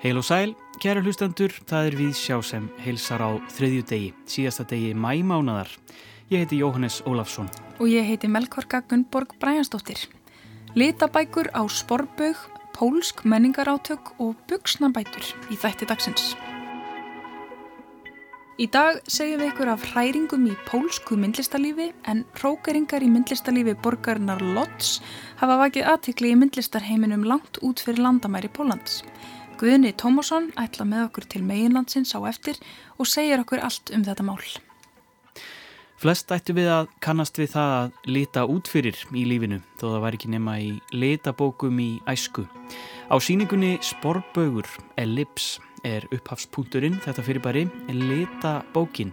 Heil og sæl, kæra hlustendur, það er við sjá sem heilsar á þriðju degi, síðasta degi mæmánadar. Ég heiti Jóhannes Ólafsson. Og ég heiti Melkorka Gunnborg Bræjansdóttir. Litabækur á sporbög, pólsk menningarátök og buksnabætur í þætti dagsins. Í dag segjum við ykkur af hræringum í pólsku myndlistarlífi en rókeringar í myndlistarlífi borgarinnar Lodz hafa vakið aðtikli í myndlistarheiminum langt út fyrir landamæri Pólans. Guðni Tómasson ætla með okkur til meginlandsins á eftir og segir okkur allt um þetta mál. Flest ættu við að kannast við það að lita út fyrir í lífinu þó það var ekki nema í litabókum í æsku. Á síningunni Sporbögur, Ellips er upphafspunkturinn þetta fyrirbæri Lita bókin.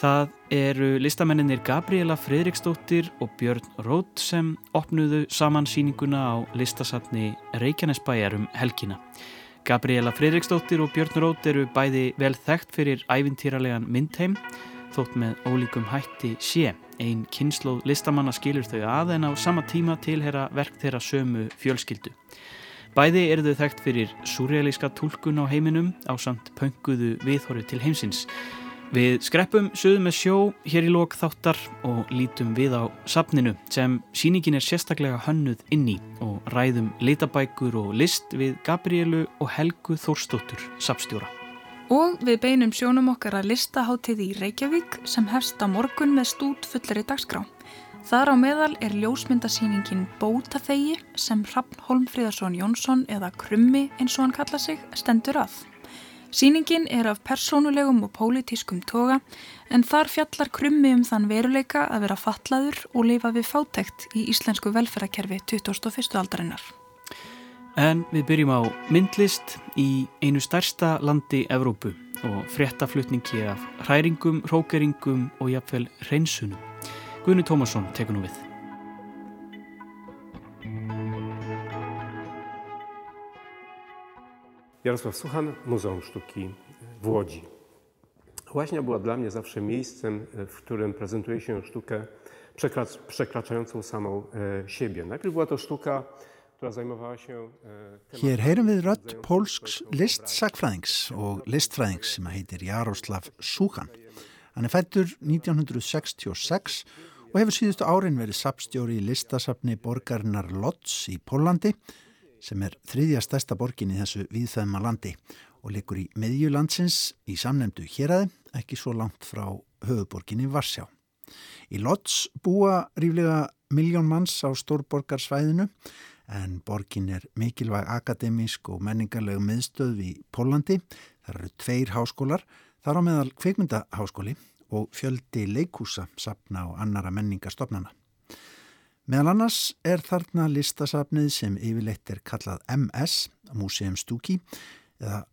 Það eru listamenninir Gabriela Fredriksdóttir og Björn Rótt sem opnuðu saman síninguna á listasatni Reykjanesbæjar um helgina. Gabriela Fredriksdóttir og Björn Rótt eru bæði vel þekkt fyrir ævintýralegan myndheim þótt með ólíkum hætti sé. Einn kynnslóð listamanna skilur þau að en á sama tíma tilhera verk þeirra sömu fjölskyldu. Bæði eru þau þekkt fyrir surrealíska tólkun á heiminum á samt pönguðu viðhorfi til heimsins. Við skreppum sögum með sjó hér í lok þáttar og lítum við á sapninu sem síningin er sérstaklega hönnuð inni og ræðum litabækur og list við Gabrielu og Helgu Þórstóttur, sapstjóra. Og við beinum sjónum okkar að listahátið í Reykjavík sem hefst á morgun með stút fullari dagskrá. Þar á meðal er ljósmyndasýningin Bótaþegi sem Raffn Holmfríðarsson Jónsson eða Krummi eins og hann kalla sig stendur að. Sýningin er af persónulegum og pólitískum toga en þar fjallar Krummi um þann veruleika að vera fatlaður og lifa við fátækt í íslensku velferðarkerfi 2001. aldarinnar. En við byrjum á myndlist í einu stærsta landi Evrópu og fréttaflutningi af hræringum, hrókeringum og jafnvel hreinsunum. Gunni Tómasson tekur nú við. Jarosław Suchan, Muzeum Sztuki w Łodzi. Łaźnia była dla mnie zawsze miejscem, w którym prezentuje się sztukę przekraczającą samą e, siebie. Najpierw była to sztuka, która zajmowała się... E, Hér heyrum við rödd pólsks listsakfræðings og listfræðings sem heitir Jaroslav Suchan. Hann er fættur 1966 og hefur síðustu árin verið sapstjóri í listasapni borgarinnar Lodz í Pólandi sem er þriðja stærsta borgin í þessu viðþæðma landi og likur í miðjulandsins í samnemdu héræði, ekki svo langt frá höfuborginni Varsjá. Í Lodz búa ríflega miljón manns á stórborgarsvæðinu en borgin er mikilvæg akademísk og menningarlegu miðstöð í Pólandi. Það eru tveir háskólar, þar á meðal kveikmyndaháskóli og fjöldi leikúsa sapna og annara menningastofnana. Meðal annars er þarna listasapnið sem yfirleitt er kallað MS, Museum Stuki, eða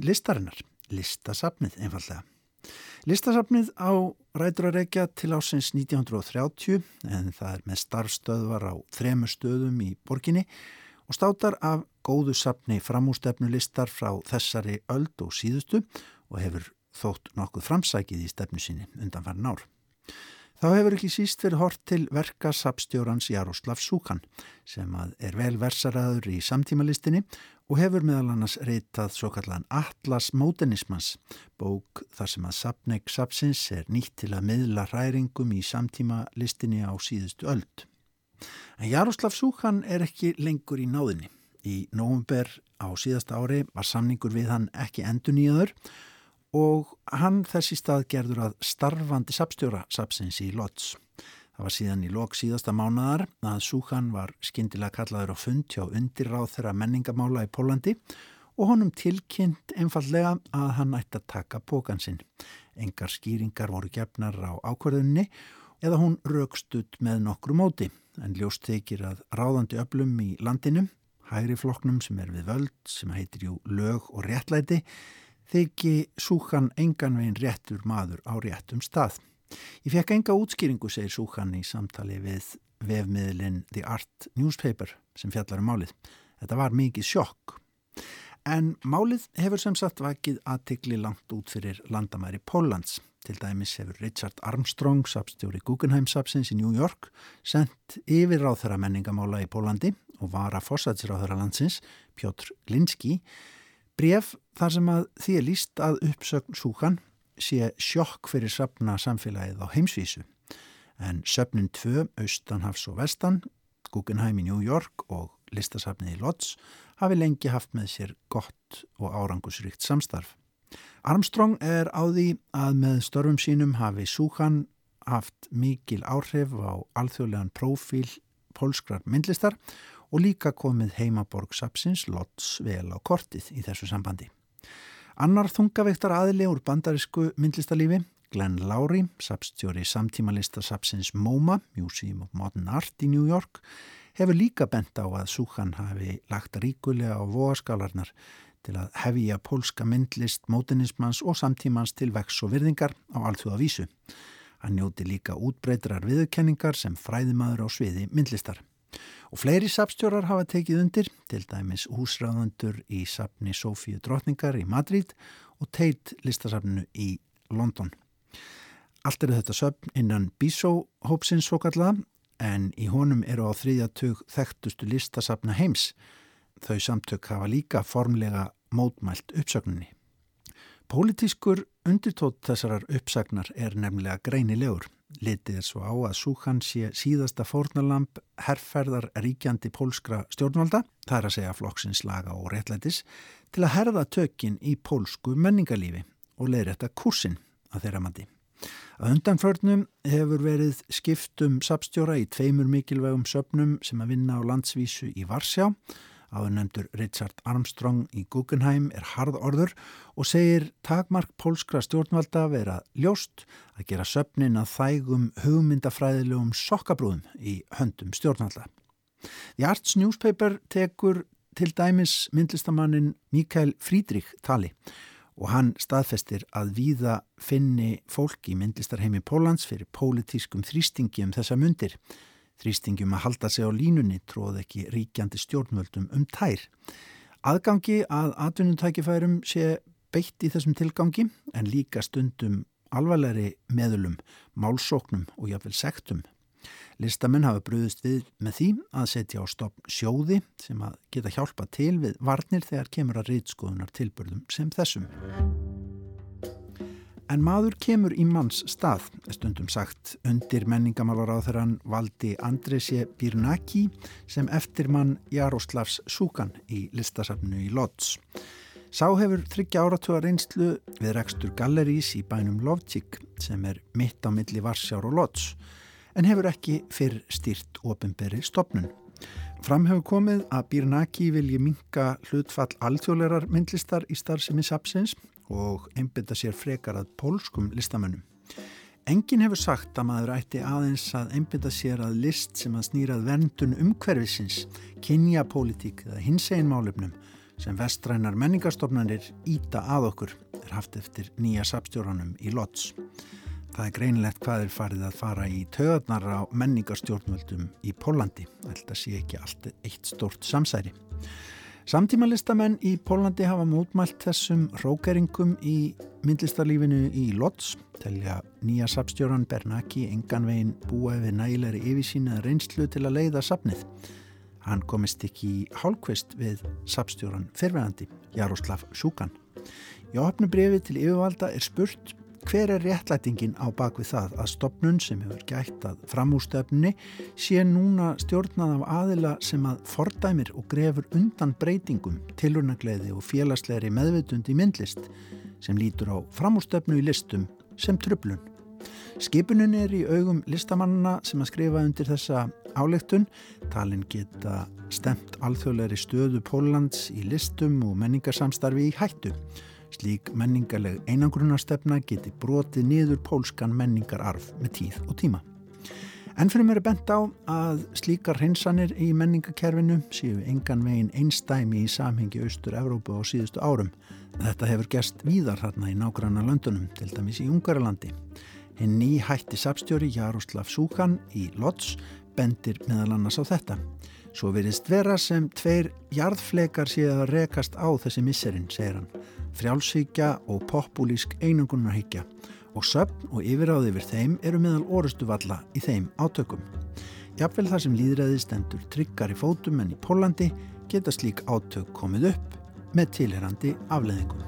listarinnar, listasapnið einfallega. Listasapnið á ræturareikja til ásins 1930 en það er með starfstöðvar á þremu stöðum í borginni og státar af góðu sapni framústefnulistar frá þessari öld og síðustu og hefur þótt nokkuð framsækið í stefnu sinni undan farin ár. Þá hefur ekki síst verið hort til verka sapstjórans Jaroslav Súkan sem er velversaraður í samtímalistinni og hefur meðal annars reytað svo kallan Atlas Modernismans, bók þar sem að sapneik sapsins er nýtt til að miðla hræringum í samtímalistinni á síðustu öld. En Jaroslav Súkan er ekki lengur í náðinni. Í nógumber á síðasta ári var samningur við hann ekki endur nýjaður og hann þessi stað gerður að starfandi sapstjóra sapsins í Lodz. Það var síðan í lok síðasta mánadar að Súkan var skindilega kallaður á fund hjá undirráð þeirra menningamála í Pólandi og honum tilkynnt einfallega að hann ætti að taka pókansinn. Engar skýringar voru gefnar á ákverðunni eða hún raukstuð með nokkru móti en ljóst þykir að ráðandi öflum í landinu, hægri floknum sem er við völd sem heitir jú lög og réttlæti þykki Súkan engan veginn réttur maður á réttum stað. Ég fekk enga útskýringu, segir Súkan í samtali við vefmiðlinn The Art Newspaper sem fjallar um málið. Þetta var mikið sjokk. En málið hefur sem sagt vakið aðtikli langt út fyrir landamæri Póllands. Til dæmis hefur Richard Armstrong, sapstjóri Guggenheim sapsins í New York, sendt yfir á þeirra menningamála í Pólandi og var að fósatsráðara landsins, Pjótr Glinski, bref þar sem að því er líst að uppsögn Súkan sé sjokk fyrir safna samfélagið á heimsvísu. En söfnin tvö, Austanhafs og Vestan, Guggenheim í New York og listasafnið í Lodz hafi lengi haft með sér gott og árangusríkt samstarf. Armstrong er á því að með störfum sínum hafi Súkan haft mikil áhrif á alþjóðlegan prófíl pólskrar myndlistar og líka komið heimaborg Sapsins Lodz vel á kortið í þessu sambandi. Annar þungaveiktar aðli úr bandarísku myndlistalífi, Glenn Lowry, sapstjóri samtímalista Sapsins MoMA, Museum of Modern Art í New York, hefur líka bent á að Súkan hafi lagt ríkulega á vogaskálarnar til að hefja pólska myndlist, mótinismans og samtímans til vex og virðingar á alþjóða vísu. Hann njóti líka útbreytrar viðkenningar sem fræðimaður á sviði myndlistar. Og fleiri sapstjórar hafa tekið undir, til dæmis húsræðandur í sapni Sofíu Drotningar í Madrid og teit listasapninu í London. Allt eru þetta söpn innan Bísó-hópsins svo kallaða en í honum eru á þriðjatug þekktustu listasapna heims. Þau samtök hafa líka formlega mótmælt uppsögninni. Pólitískur undirtótt þessarar uppsagnar er nefnilega greinilegur. Litið er svo á að Súkan sé síðasta fórnalamp herrferðar ríkjandi pólskra stjórnvalda, það er að segja flokksins laga og réttlætis, til að herða tökinn í pólsku menningarlífi og leiðrætta kursin að þeirra mandi. Að undanförnum hefur verið skiptum sapstjóra í tveimur mikilvægum söpnum sem að vinna á landsvísu í Varsjá Áðurnemdur Richard Armstrong í Guggenheim er harðorður og segir takmark pólskra stjórnvalda vera ljóst að gera söpnin að þægum hugmyndafræðilegum sokkabrúðum í höndum stjórnvalda. The Arts Newspaper tekur til dæmis myndlistamannin Mikael Frídrik tali og hann staðfestir að víða finni fólk í myndlistarheimi Pólans fyrir pólitískum þrýstingi um þessa myndir Þrýstingjum að halda sig á línunni tróð ekki ríkjandi stjórnvöldum um tær. Aðgangi að atvinnutækifærum sé beitt í þessum tilgangi en líka stundum alvarlegri meðlum, málsóknum og jáfnvel sektum. Listamenn hafa bröðist við með því að setja á stopn sjóði sem að geta hjálpa til við varnir þegar kemur að reytskoðunar tilbörðum sem þessum. En maður kemur í manns stað, stundum sagt, undir menningamálar á þeirran valdi Andresi Birnaki sem eftirmann Jaroslavs Súkan í listasafnu í Lodz. Sá hefur þryggja áratuga reynslu við rekstur gallerís í bænum Lovtík sem er mitt á milli Varsjár og Lodz en hefur ekki fyrr stýrt ofinberi stopnun. Fram hefur komið að Birnaki vilji minka hlutfall alþjóðlerar myndlistar í starfsemi Sapsins og einbinda sér frekar að pólskum listamönnum. Engin hefur sagt að maður ætti aðeins að einbinda sér að list sem að snýrað verndun umhverfisins, kynjapólitík eða hins einn málefnum sem vestrænar menningarstofnanir íta að okkur er haft eftir nýja sapstjóranum í Lodz. Það er greinlegt hvað er farið að fara í töðarnar á menningarstjórnvöldum í Pólandi. Þetta sé ekki allt eitt stort samsæri. Samtímalistamenn í Pólandi hafa mótmælt þessum rókeringum í myndlistarlífinu í Lodz, telja nýja sapstjóran Bernaki enganvegin búa við nægilegri yfirsýna reynslu til að leiða sapnið. Hann komist ekki í hálfkvist við sapstjóran fyrverandi, Jaroslav Sjúkan. Í áhafnubrifi til yfirvalda er spurt hver er réttlætingin á bakvið það að stopnun sem hefur gætt að framústöfni sé núna stjórnað af aðila sem að fordæmir og grefur undan breytingum, tilurnagleiði og félagslegri meðvitund í myndlist sem lítur á framústöfnu í listum sem tröflun. Skipunun er í augum listamannina sem að skrifa undir þessa álegtun. Talin geta stemt alþjóðleiri stöðu Póllands í listum og menningarsamstarfi í hættu. Slík menningarleg einangrunarstefna geti brotið niður pólskan menningararf með tíð og tíma. En fyrir mér er bent á að slíkar hreinsanir í menningakerfinu séu engan veginn einstæmi í samhengi Austur-Európu á síðustu árum. Þetta hefur gerst víðar hérna í nágranna löndunum, til dæmis í Ungarlandi. Hinn ný hætti sapstjóri Jaroslav Súkan í Lodz bendir meðal annars á þetta. Svo verist vera sem tveir jarðflekar séu að rekast á þessi misserinn, segir hann frjálsíkja og populísk einangunarhyggja og söpn og yfiráði yfir þeim eru meðal orustu valla í þeim átökum. jafnvel þar sem líðræði stendur tryggar í fótum en í Pólandi geta slík átök komið upp með tilherandi afleðingum.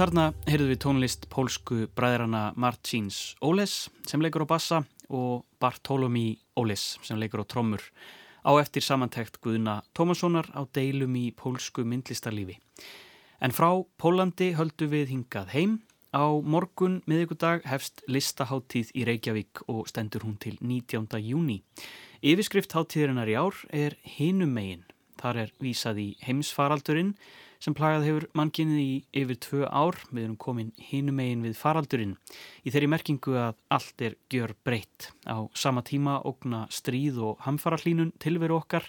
Þarna heyrðum við tónlist pólsku bræðrana Marcins Óles sem leikur á bassa og Bartolomí Óles sem leikur á trommur á eftir samantækt Guðna Tómassonar á deilum í pólsku myndlistarlífi. En frá Pólandi höldu við hingað heim. Á morgun miðugudag hefst listaháttíð í Reykjavík og stendur hún til 19. júni. Yfirskrift háttíðurinnar í ár er Hinum megin. Þar er vísað í heimsfaraldurinn sem plagað hefur mannkynnið í yfir tvö ár. Við erum komin hinum eigin við faraldurinn í þeirri merkingu að allt er gjör breytt. Á sama tíma ógna stríð og hamfarallínun tilveru okkar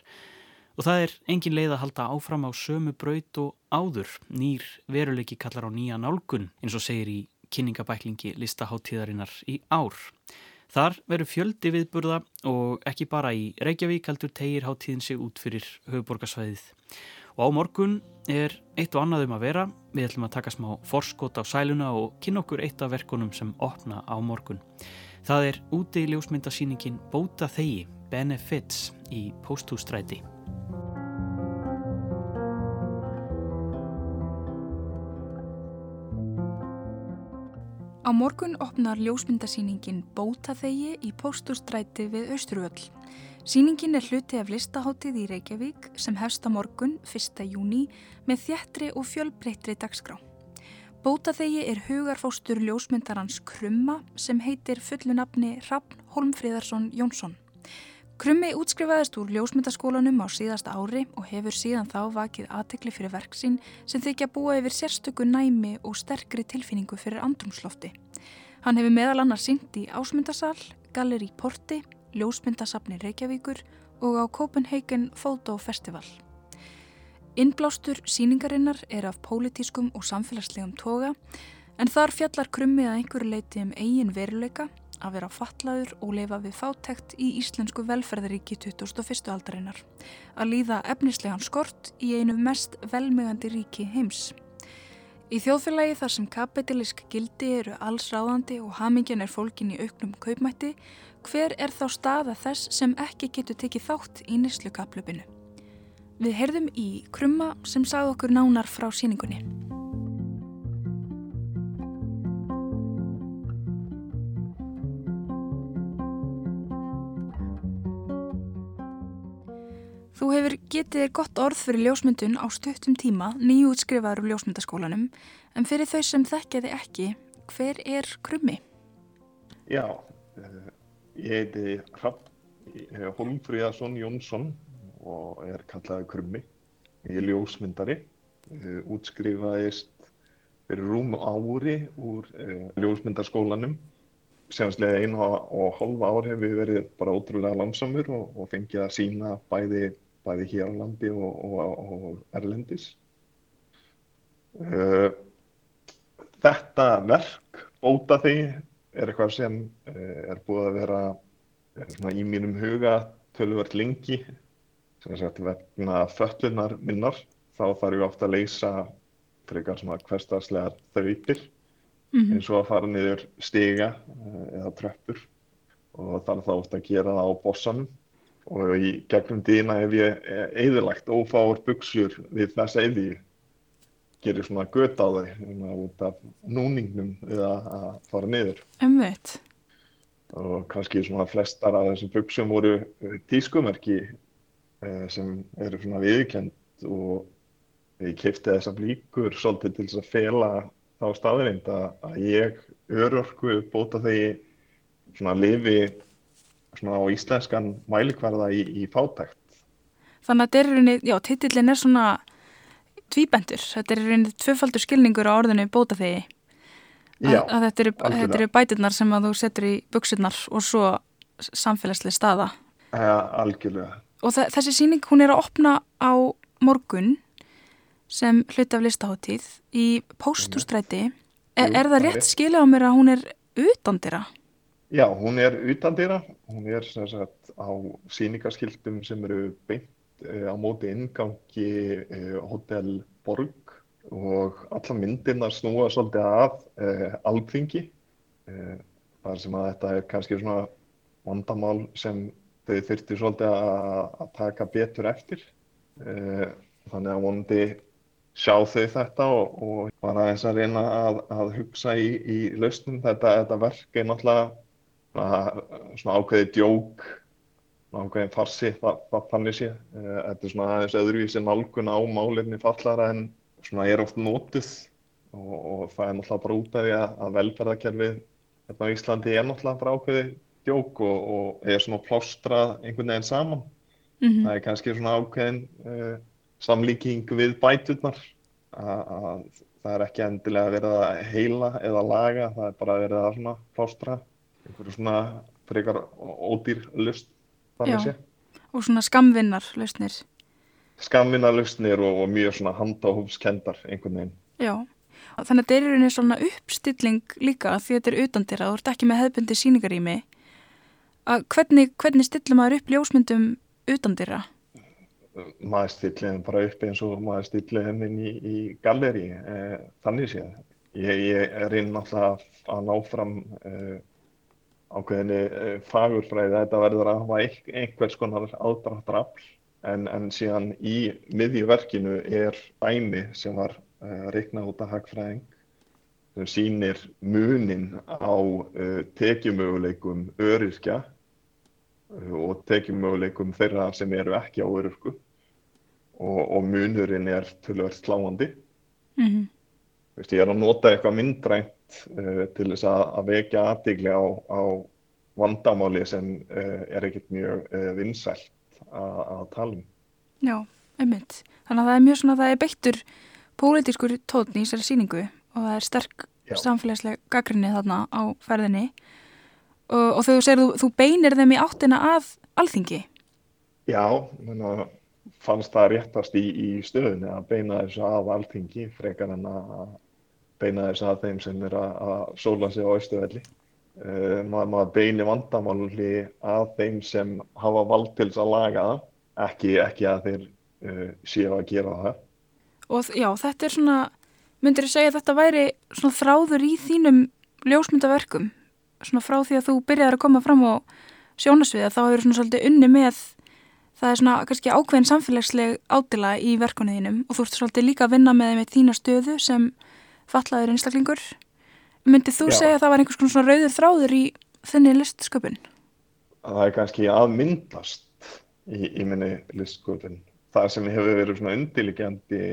og það er engin leið að halda áfram á sömu braut og áður. Nýr veruleiki kallar á nýja nálgun eins og segir í kynningabæklingi listaháttíðarinnar í ár. Þar veru fjöldi viðburða og ekki bara í Reykjavík heldur tegir háttíðin sig út fyrir höfuborgarsvæðið. Og á morgun er eitt og annað um að vera. Við ætlum að taka smá forskot á sæluna og kynna okkur eitt af verkunum sem opna á morgun. Það er úti í ljósmyndasýningin Bóta þegi, Benefits í Pósthústræti. Á morgun opnar ljósmyndasýningin Bóta þegi í Pósthústræti við Östruvöll. Sýningin er hluti af listaháttið í Reykjavík sem hefst á morgun 1. júni með þjættri og fjölbreyttri dagskrá. Bótaþegi er hugarfóstur ljósmyndarans Krumma sem heitir fullunafni Rappn Holmfríðarsson Jónsson. Krummi útskrifaðist úr ljósmyndaskólanum á síðasta ári og hefur síðan þá vakið aðtekli fyrir verksín sem þykja búa yfir sérstöku næmi og sterkri tilfinningu fyrir andrumslofti. Hann hefur meðal annars synt í Ásmyndasal, Galleri Porti, Ljósmyndasafni Reykjavíkur og á Copenhagen Photo Festival. Innblástur síningarinnar er af pólitískum og samfélagslegum toga en þar fjallar krummi að einhverju leiti um eigin veruleika að vera fatlaður og leifa við fátækt í Íslensku velferðaríki 2001. aldarinnar. Að líða efnislegan skort í einu mest velmegandi ríki heims. Í þjóðfélagi þar sem kapitalisk gildi eru alls ráðandi og hamingin er fólkin í auknum kaupmætti hver er þá staða þess sem ekki getur tekið þátt í nýslukaplöpinu. Við heyrðum í Krumma sem sagði okkur nánar frá síningunni. Þú hefur getið þér gott orð fyrir ljósmyndun á stuttum tíma, nýjútskrifaður úr ljósmyndaskólanum, en fyrir þau sem þekkja þið ekki, hver er Krummi? Já, ég heiti Rapp Holmfríðarsson Jónsson og er kallaði Krummi. Ég er ljósmyndari, útskrifaðist fyrir rúm ári úr ljósmyndarskólanum. Sjánslega einu og hálfa ár hefur við verið bara ótrúlega langsamur og, og fengið að sína bæði, bæði hér á landi og, og, og erlendis. Þetta verk, bóta því, er eitthvað sem er búið að vera svona, í mínum huga tölvöld lengi sem sagt vegna föllunar minnar þá þarf ég ofta að leysa frekar svona hverstagslegar þauðir mm -hmm. eins og að fara niður stiga eða tröppur og þarf þá ofta að gera það á bossanum og í gegnum dýna hef ég eðilagt ófáur buksjur við þess eði gerir svona gött á þau út af núningnum við að fara niður. Umveit og kannski svona flestar af þessum buksum voru tískumerki eh, sem eru svona viðkjönd og ég kefti þessar líkur svolítið til þess að fela þá staðirind að ég örörku bóta þegar svona lifi svona á íslenskan mælikvarða í, í fátækt. Þannig að þetta er rauninni, já, titillin er svona tvíbendur, þetta er rauninni tvöfaldur skilningur á orðinu bóta þegar Já, að þetta eru, eru bætirnar sem að þú setur í buksurnar og svo samfélagslega staða. Ja, algjörlega. Og þessi síning hún er að opna á morgun sem hluti af listaháttíð í póstústræti. Er, er það rétt skilja á mér að hún er utandira? Já, hún er utandira. Hún er sagt, á síningaskildum sem eru beint uh, á móti ingangi uh, Hotel Borg og alla myndirna snúa svolítið af eh, alþingi. Eh, þar sem að þetta er kannski svona vandamál sem þau þurfti svolítið að taka betur eftir. Eh, þannig að vonandi sjá þau þetta og, og bara eins að reyna að, að hugsa í, í lausnum. Þetta, þetta verk er náttúrulega svona ákveði djók ákveðin farsi það þannig sé þetta er svona aðeins öðruvísi nálgun á málinni fallara en svona er oft nótuð og, og það er náttúrulega bara út af því að, að velferðarkerfið hérna á Íslandi er náttúrulega bara ákveði djók og, og er svona plástrað einhvern veginn saman. Mm -hmm. Það er kannski svona ákveðin uh, samlíking við bæturnar að það er ekki endilega vera að heila eða laga, það er bara vera að svona plástra einhverju svona frekar ódýr lust. Og svona skamvinnar lustnir skamvinarlausnir og, og mjög svona handahófskendar einhvern veginn. Já, þannig að er í rauninni svona uppstilling líka því þetta er utandira, þú ert ekki með hefðbundi síningarými. Hvernig, hvernig stillum maður upp ljósmyndum utandira? Maður stillum bara upp eins og maður stillum inn í, í galleri, eh, þannig séð. Ég, ég er inn alltaf að ná fram eh, ákveðinni eh, fagurfræði að þetta verður að hafa einhvers konar aðdraftar afl en, en síðan í miðjuverkinu er dæmi sem var uh, reiknað út af hagfræðing sem sýnir munin á uh, tekjumöguleikum öryrkja uh, og tekjumöguleikum þeirra sem eru ekki á öryrku og, og munurinn er tölvöld sláandi. Mm -hmm. Vist, ég er að nota eitthvað myndrænt til þess að, að vekja aðdegli á, á vandamáli sem er ekkert mjög vinsælt að tala um. Já, einmitt. Þannig að það er mjög svona, það er beittur pólitískur tótni í þessari síningu og það er sterk Já. samfélagsleg gaggrinni þarna á ferðinni og, og þú segir, þú, þú beinir þeim í áttina að alþingi. Já, menna, fannst það réttast í, í stöðunni að beina þessu að alþingi frekar en að beina þessu að þeim sem er að, að sóla sig á austuvelli. Uh, maður, maður beini vandamáli að þeim sem hafa vald til að laga það, ekki, ekki að þeir uh, séu að gera það. Og já, þetta er svona, myndir þú segja að þetta væri svona þráður í þínum ljósmyndaverkum, svona frá því að þú byrjaði að koma fram á sjónasviða, þá hefur svona svolítið unni með, það er svona kannski ákveðin samfélagsleg ádila í verkunni þínum og þú ert svolítið líka að vinna með þeim með þína stöðu sem fallaður einstaklingur. Myndið þú Já. segja að það var einhvers konar svona rauður þráður í þenni listsköpun? Það er kannski að myndast í, í minni listsköpun. Það sem hefur verið svona undirliggjandi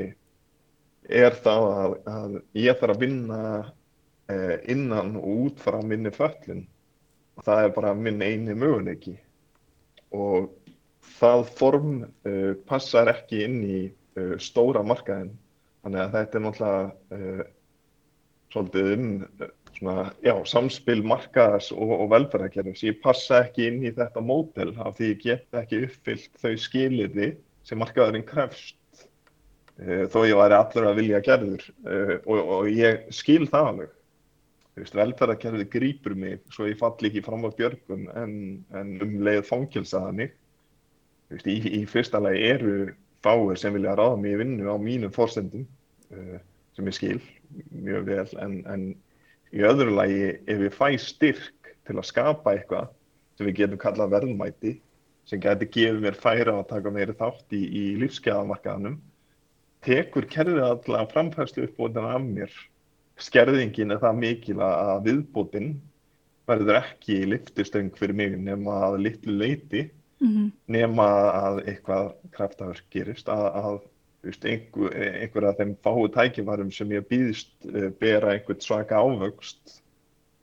er það að, að ég þarf að vinna eh, innan og út frá minni föllin það er bara minn eini möguleiki og það form uh, passar ekki inn í uh, stóra markaðin þannig að þetta er náttúrulega uh, svolítið um svona, já, samspil markaðas og, og velferðarkerfis. Ég passa ekki inn í þetta mótel af því ég get ekki uppfyllt þau skiliði sem markaðurinn krefst þó ég væri allur að vilja gerður og, og ég skil það alveg. Velferðarkerfið grýpur mig svo ég falli ekki fram á björgum en, en um leið fangilsaða mig í, í fyrsta lagi eru fáir sem vilja ráða mig í vinnu á mínum fórsendum uh, sem ég skil mjög vel en, en í öðru lagi ef ég fæ styrk til að skapa eitthvað sem við getum kallað verðmæti sem getur gefið mér færa að taka meiri þátt í, í lífsgæðamarkaðanum tekur kerfið alltaf framfærslu upp og þannig af mér. Skerðingin er það mikil að viðbótinn verður ekki liftistöng fyrir mig nema að litlu leiti mm -hmm. nema að eitthvað kraftaverk gerist að, að veist, einhver, einhver af þeim fáu tækivarum sem ég býðist uh, bera einhvern svaka ávöxt.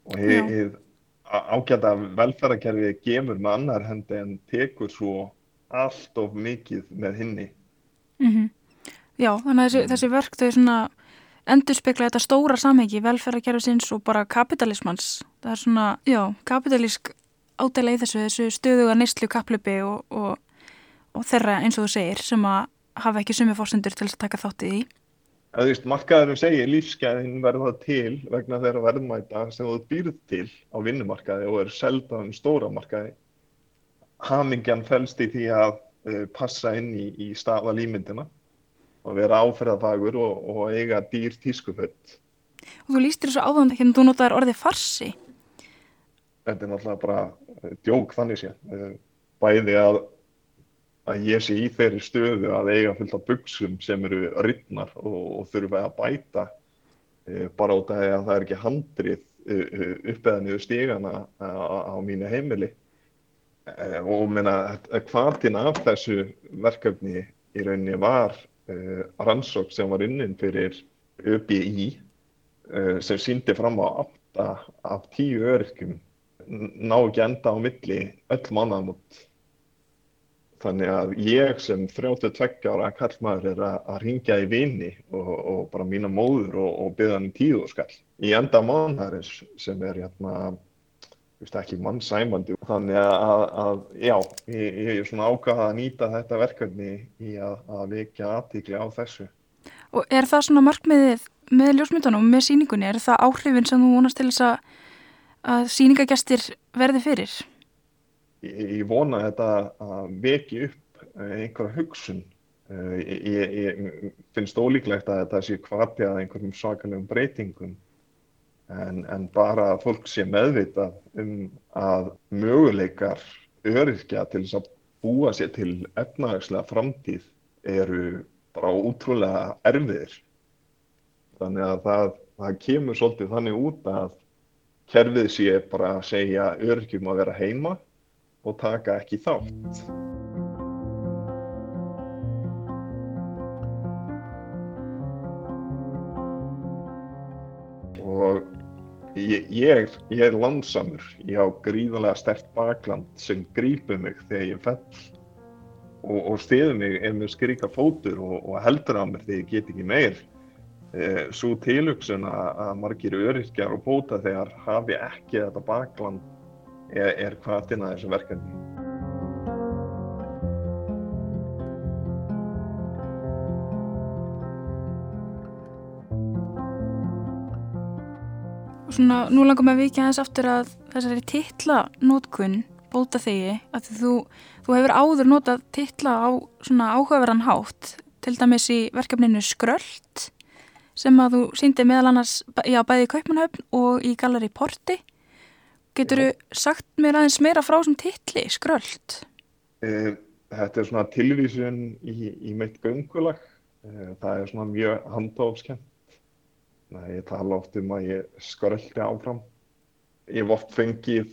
Og hefur ágæta velferðarkerfið gemur með annar hendi en tekur svo allt of mikið með hinni. Mm -hmm. Já, þannig að þessi, þessi verk þau svona endur spekla þetta stóra samhengi velferðarkerfisins og bara kapitalismans það er svona, já, kapitalísk ádela í þessu, þessu stöðuga neistlu kaplöpi og, og, og þeirra eins og þú segir sem að hafa ekki sumi fórsendur til að taka þáttið í Það er markaðurum segir lífsgæðin verða til vegna þeirra verðmæta sem þú býrð til á vinnumarkaði og er seldan stóra markaði hamingjan fælst í því að uh, passa inn í, í staða límyndina og vera áferðafagur og, og eiga dýr tískuföld. Og þú lístir þessu áðan en þú notaður orðið farsi? Þetta er náttúrulega bara eh, djók þannig sé. Eh, bæði að, að ég sé í þeirri stöðu að eiga fullt af buksum sem eru rittnar og, og þurfa að bæta e, bara út af að það er ekki handrið uppeða niður stígana á, á mínu heimili. Og meina, hvaðtinn af þessu verkefni í rauninni var uh, rannsók sem var unnin fyrir ÖBI uh, sem síndi fram á 8 af 10 öryrkjum ná ekki enda á milli öll mannamot þannig að ég sem 32 ára kallmaður er að, að ringja í vini og, og bara mína móður og, og byggja hann í tíu skall. Í enda mannarins sem er hérna ekki mannsæmandi. Þannig að, að já, ég, ég er svona ákvæða að nýta þetta verkefni í að, að vekja aðtíkli á þessu. Og er það svona markmiðið með ljósmyndunum, með síningunni, er það áhrifin sem þú vonast til þess að, að síningagestir verði fyrir? Ég, ég vona þetta að veki upp einhverja hugsun ég, ég finnst ólíklegt að þetta sé kvartið að einhverjum sakalegum breytingum en, en bara að fólk sé meðvitað um að möguleikar öryrkja til þess að búa sér til efnahagslega framtíð eru bara útrúlega erfiðir. Þannig að það, það kemur svolítið þannig út að kerfið sé bara að segja öryrkjum að vera heima og taka ekki þátt. Ég, ég, ég er landsamur, ég á gríðarlega stert bakland sem grýpur mig þegar ég fell og, og stiður mig ef mér skrika fótur og, og heldur á mér þegar ég get ekki meir. Eh, svo tilugsun að margir öryrkjar og bóta þegar hafi ekki þetta bakland er, er hvað til þessu verkefni. svona, nú langar maður vikið aðeins aftur að þessari titla nótkunn bóta þegi að þú, þú hefur áður notað titla á svona áhugaverðan hátt til dæmis í verkefninu Skröld sem að þú síndi meðal annars já, bæði í Kaupmannhöfn og í Galleri Porti Getur þú sagt mér aðeins meira frá sem titli Skröld? Eh, þetta er svona tilvísun í, í meitt göngulag eh, það er svona mjög handófskjönd Nei, ég tala oft um að ég skröldi áfram. Ég oft fengið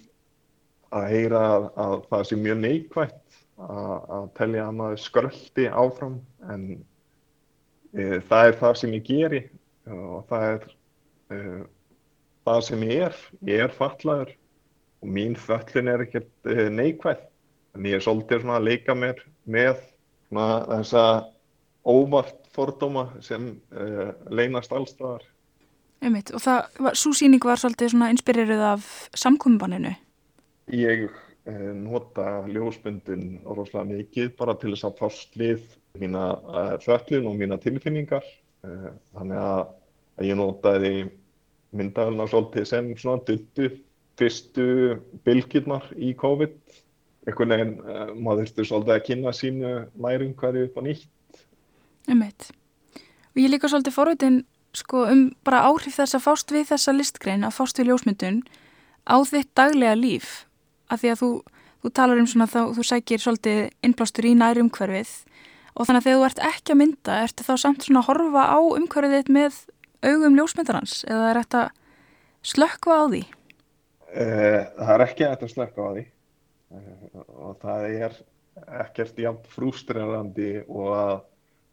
að heyra að, að það sé mjög neikvægt að, að telja að maður skröldi áfram en það er það sem ég geri og það er e, það sem ég er. Ég er fallaður og mín föllin er ekkert uh, neikvæð. En ég er svolítið svona að leika mér með svona þessa óvart fordóma sem uh, leynast allstaðar. Einmitt, og það, svo síning var svolítið svona inspiririð af samkvömbaninu? Ég uh, nota ljósbundin rosalega mikið bara til þess að fást við mína uh, föllin og mína tilfinningar. Þannig að, að ég notaði myndaðurna svolítið sem svona duttu fyrstu bylgjurnar í COVID. Einhvern veginn maður þurftu svolítið að kynna sínu nærum hverju upp á nýtt Ummitt. Og ég líka svolítið forveitin sko, um bara áhrif þess að fást við þessa listgrein, að fást við ljósmyndun á þitt daglega líf. Af því að þú, þú talar um svona þá, þú sækir svolítið innblástur í næri umhverfið og þannig að þegar þú ert ekki að mynda, ertu þá samt svona að horfa á umhverfið með augum ljósmyndarans eða er þetta slökkva á því? Uh, það er ekki að þetta slökkva á því uh, og það er ekkert jæmt frústrerandi og að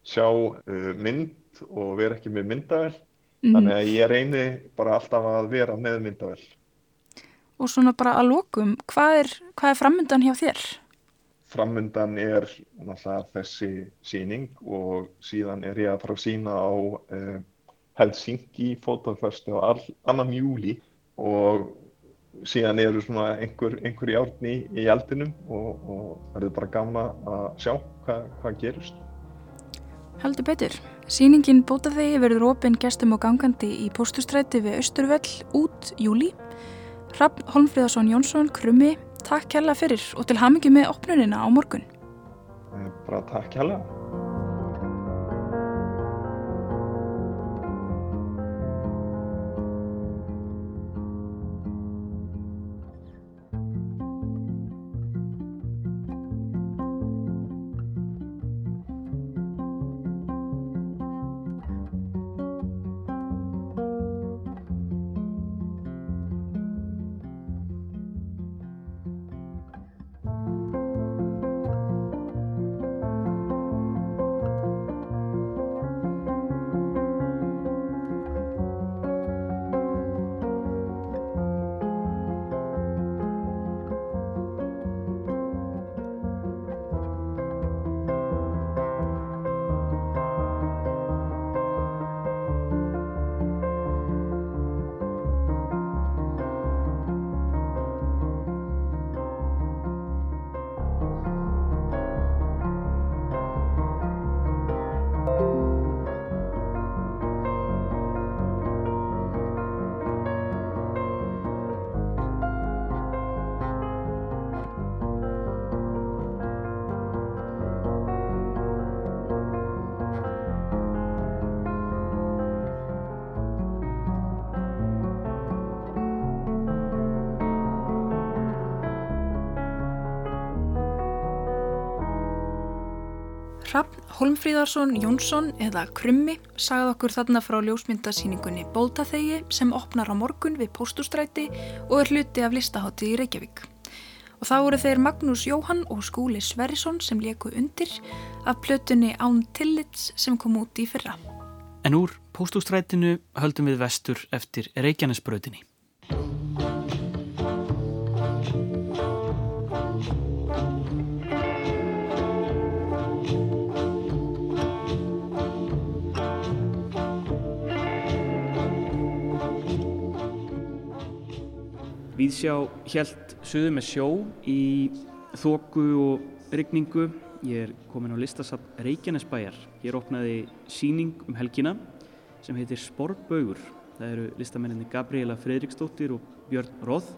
sjá uh, mynd og vera ekki með myndavel mm. þannig að ég reyni bara alltaf að vera með myndavel Og svona bara að lókum hvað er, hvað er framöndan hjá þér? Framöndan er náttúrulega þessi síning og síðan er ég að fara að sína á uh, Helsingi fótafæstu á annan júli og síðan eru svona einhver, einhver í árni í eldinum og, og er bara gama að sjá hvað, hvað gerist Haldur betur. Sýningin Bótaþegi verður ofinn gestum og gangandi í postustræti við Östurvell út júli. Raffn Holmfríðarsson Jónsson, Krummi, takk kærlega fyrir og til hamingi með opnunina á morgun. Bara takk kærlega. Holmfríðarsson Jónsson eða Krummi sagði okkur þarna frá ljósmyndasýningunni Bóltaþegi sem opnar á morgun við Póstustræti og er hluti af listahátti í Reykjavík. Og þá voru þeir Magnús Jóhann og Skúli Sverrisson sem leku undir af plötunni Án Tillits sem kom út í fyrra. En úr Póstustrætinu höldum við vestur eftir Reykjanesbröðinni. Víðsjá helt söðu með sjó í þóku og rigningu. Ég er komin á listasafn Reykjanesbæjar. Ég er opnaði síning um helgina sem heitir Sporbaugur. Það eru listamenninni Gabriela Fredriksdóttir og Björn Róð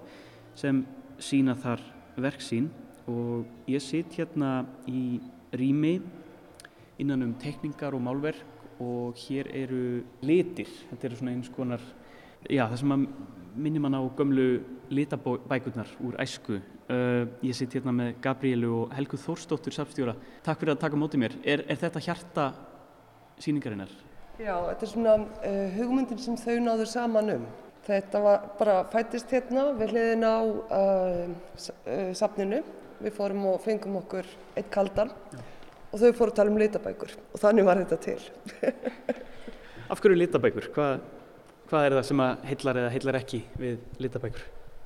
sem sína þar verk sín og ég sitt hérna í rými innan um tekningar og málverk og hér eru litir. Þetta eru svona eins konar, já það sem að minnir mann á gömlu litabækurnar úr æsku. Uh, ég sitt hérna með Gabrielu og Helgu Þórsdóttur safstjóra. Takk fyrir að taka mótið mér. Er, er þetta hjarta síningarinnar? Já, þetta er svona uh, hugmyndin sem þau náður saman um. Þetta var bara fættist hérna við hliðin á uh, safninu. Við fórum og fengum okkur eitt kaldan Já. og þau fóru að tala um litabækur og þannig var þetta til. Af hverju litabækur? Hvað? Hvað er það sem að heillar eða heillar ekki við litabækur?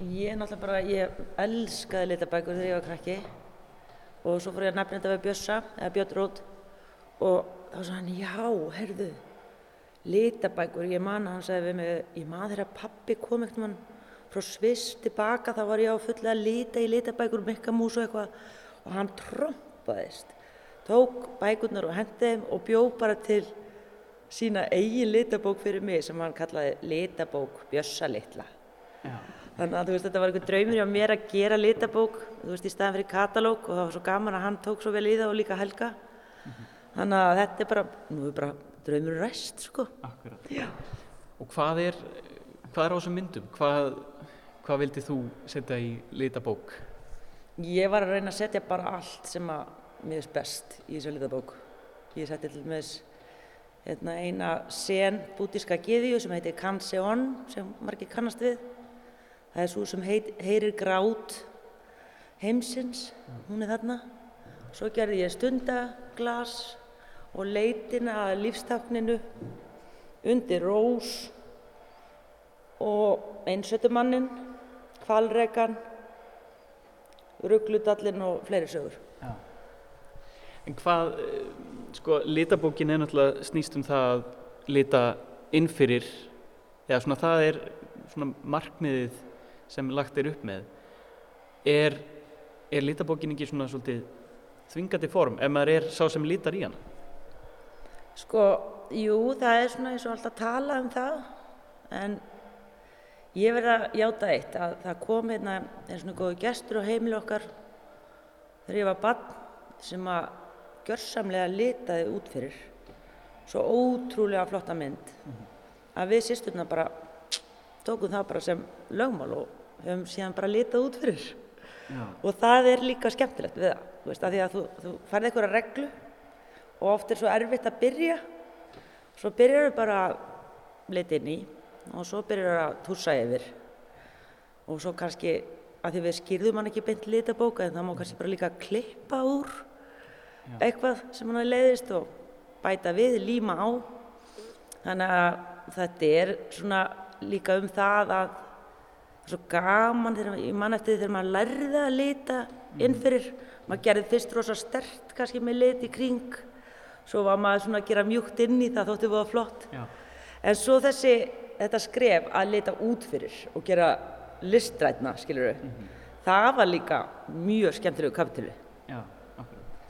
Ég er náttúrulega bara, ég elskaði litabækur þegar ég var krakki. Og svo fór ég að nefna þetta við Bjössa, eða Björn Rót. Og þá sagði hann, já, heyrðu, litabækur, ég man að hann sagði við mig, ég man þegar pappi kom ekkert mann frá Sviss tilbaka, þá var ég á fulla að lita í litabækur, mikkamús og eitthvað. Og hann trompaðist, tók bækurnar og hendiði og bjó bara til sína eigin litabók fyrir mig sem hann kallaði litabók Bjössa litla. Já. Þannig að veist, þetta var einhver draumur hjá mér að gera litabók, þú veist, í staðan fyrir katalóg og það var svo gaman að hann tók svo vel í það og líka Helga. Þannig að þetta er bara, er bara draumur ræst, sko. Akkurat. Já. Og hvað er, hvað er á þessum myndum? Hvað, hvað vildi þú setja í litabók? Ég var að reyna að setja bara allt sem að mér finnst best í þessu litabók. Ég setti til með hérna, eina sen bútíska giðju sem heitir Kanseon, sem margir kannast við. Það er svo sem heit, heyrir grát heimsins, hún er þarna. Svo gerði ég stundaglas og leitina að lífstakninu undir rós og einsötumannin, kvalregan, ruggludallin og fleiri sögur. Já. En hvað, eh, sko, litabókin er náttúrulega snýst um það að lita innfyrir, eða svona það er svona markmiðið sem lagt er upp með. Er, er litabókin ekki svona svolítið þvingandi form ef maður er sá sem litar í hana? Sko, jú, það er svona eins og alltaf tala um það, en ég verði að játa eitt að það kom hérna einn svona góðu gestur á heimili okkar þegar ég var barn sem að gjörsamlega litaði út fyrir. Svo ótrúlega flotta mynd. Að við sýsturna bara tókum það bara sem lögmál og höfum síðan bara litað út fyrir. Já. og það er líka skemmtilegt við það, þú veist, að því að þú, þú færði einhverja reglu og oft er svo erfitt að byrja. Svo byrjar þau bara að lita inn í og svo byrjar þau að tússa yfir. Og svo kannski að því við skýrðum hann ekki beint litabóka en það má kannski bara líka klippa úr eitthvað sem hann leiðist og bæta við, líma á. Þannig að þetta er svona líka um það að það er svo gaman þegar ég man eftir því þegar maður lærði að lita inn fyrir, maður gerði fyrst rosa stert kannski með lit í kring. Svo var maður svona að gera mjúkt inn í það við var flott. Já. en svo þessi, þetta skref að lita út fyrir og gera listrætna, skilur við það var líka mjög skemmtilegu akkurat.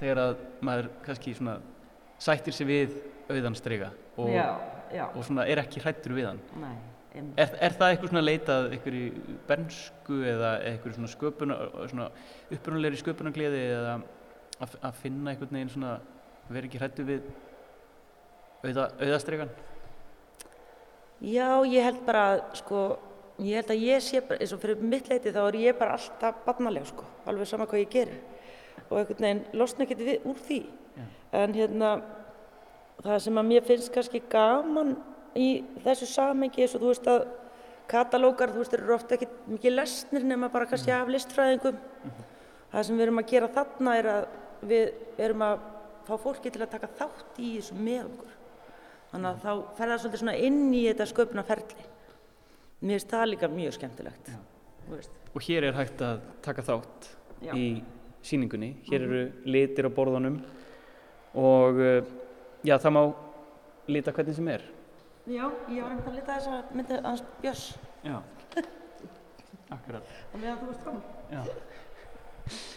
Þegar að maður kannski svona sættir sig við auðanstrega og, já, og svona er ekki hrættur við hann. nei, Er, er það eitthvað svona leitað eitthvað í bernsku eða eitthvað svona sköpuna, svona upprunalegri sköpunargleði eða að, að finna einhvern veginn svona vera ekki hrættur við auða, auðastregan? Já, ég held bara sko, ég held að ég sé bara, eins og fyrir mitt leiti þá er ég bara alltaf barnaleg, sko, alveg sama hvað ég gerir. Og einhvern veginn losna ekki við úr því. Já. En hérna, það sem að mér finnst kannski gaman í þessu samengi, eins og þú veist að katalógar, þú veist, eru ofta ekki mikið lesnir nema bara kannski af listfræðingum. Það sem við erum að gera þarna er að við erum að fá fólki til að taka þátt í þessu með okkur. Þannig að þá fer það svolítið svona inn í þetta sköpunarferli. Mér finnst það líka mjög skemmtilegt. Og hér er hægt að taka þátt Já. í síningunni. Hér eru litir á borðunum og uh, já, það má lita hvernig sem er. Já, ég var einmitt að lita þess að myndi hans Björns. Já, akkurat. Og meðan þú veist fram. Já.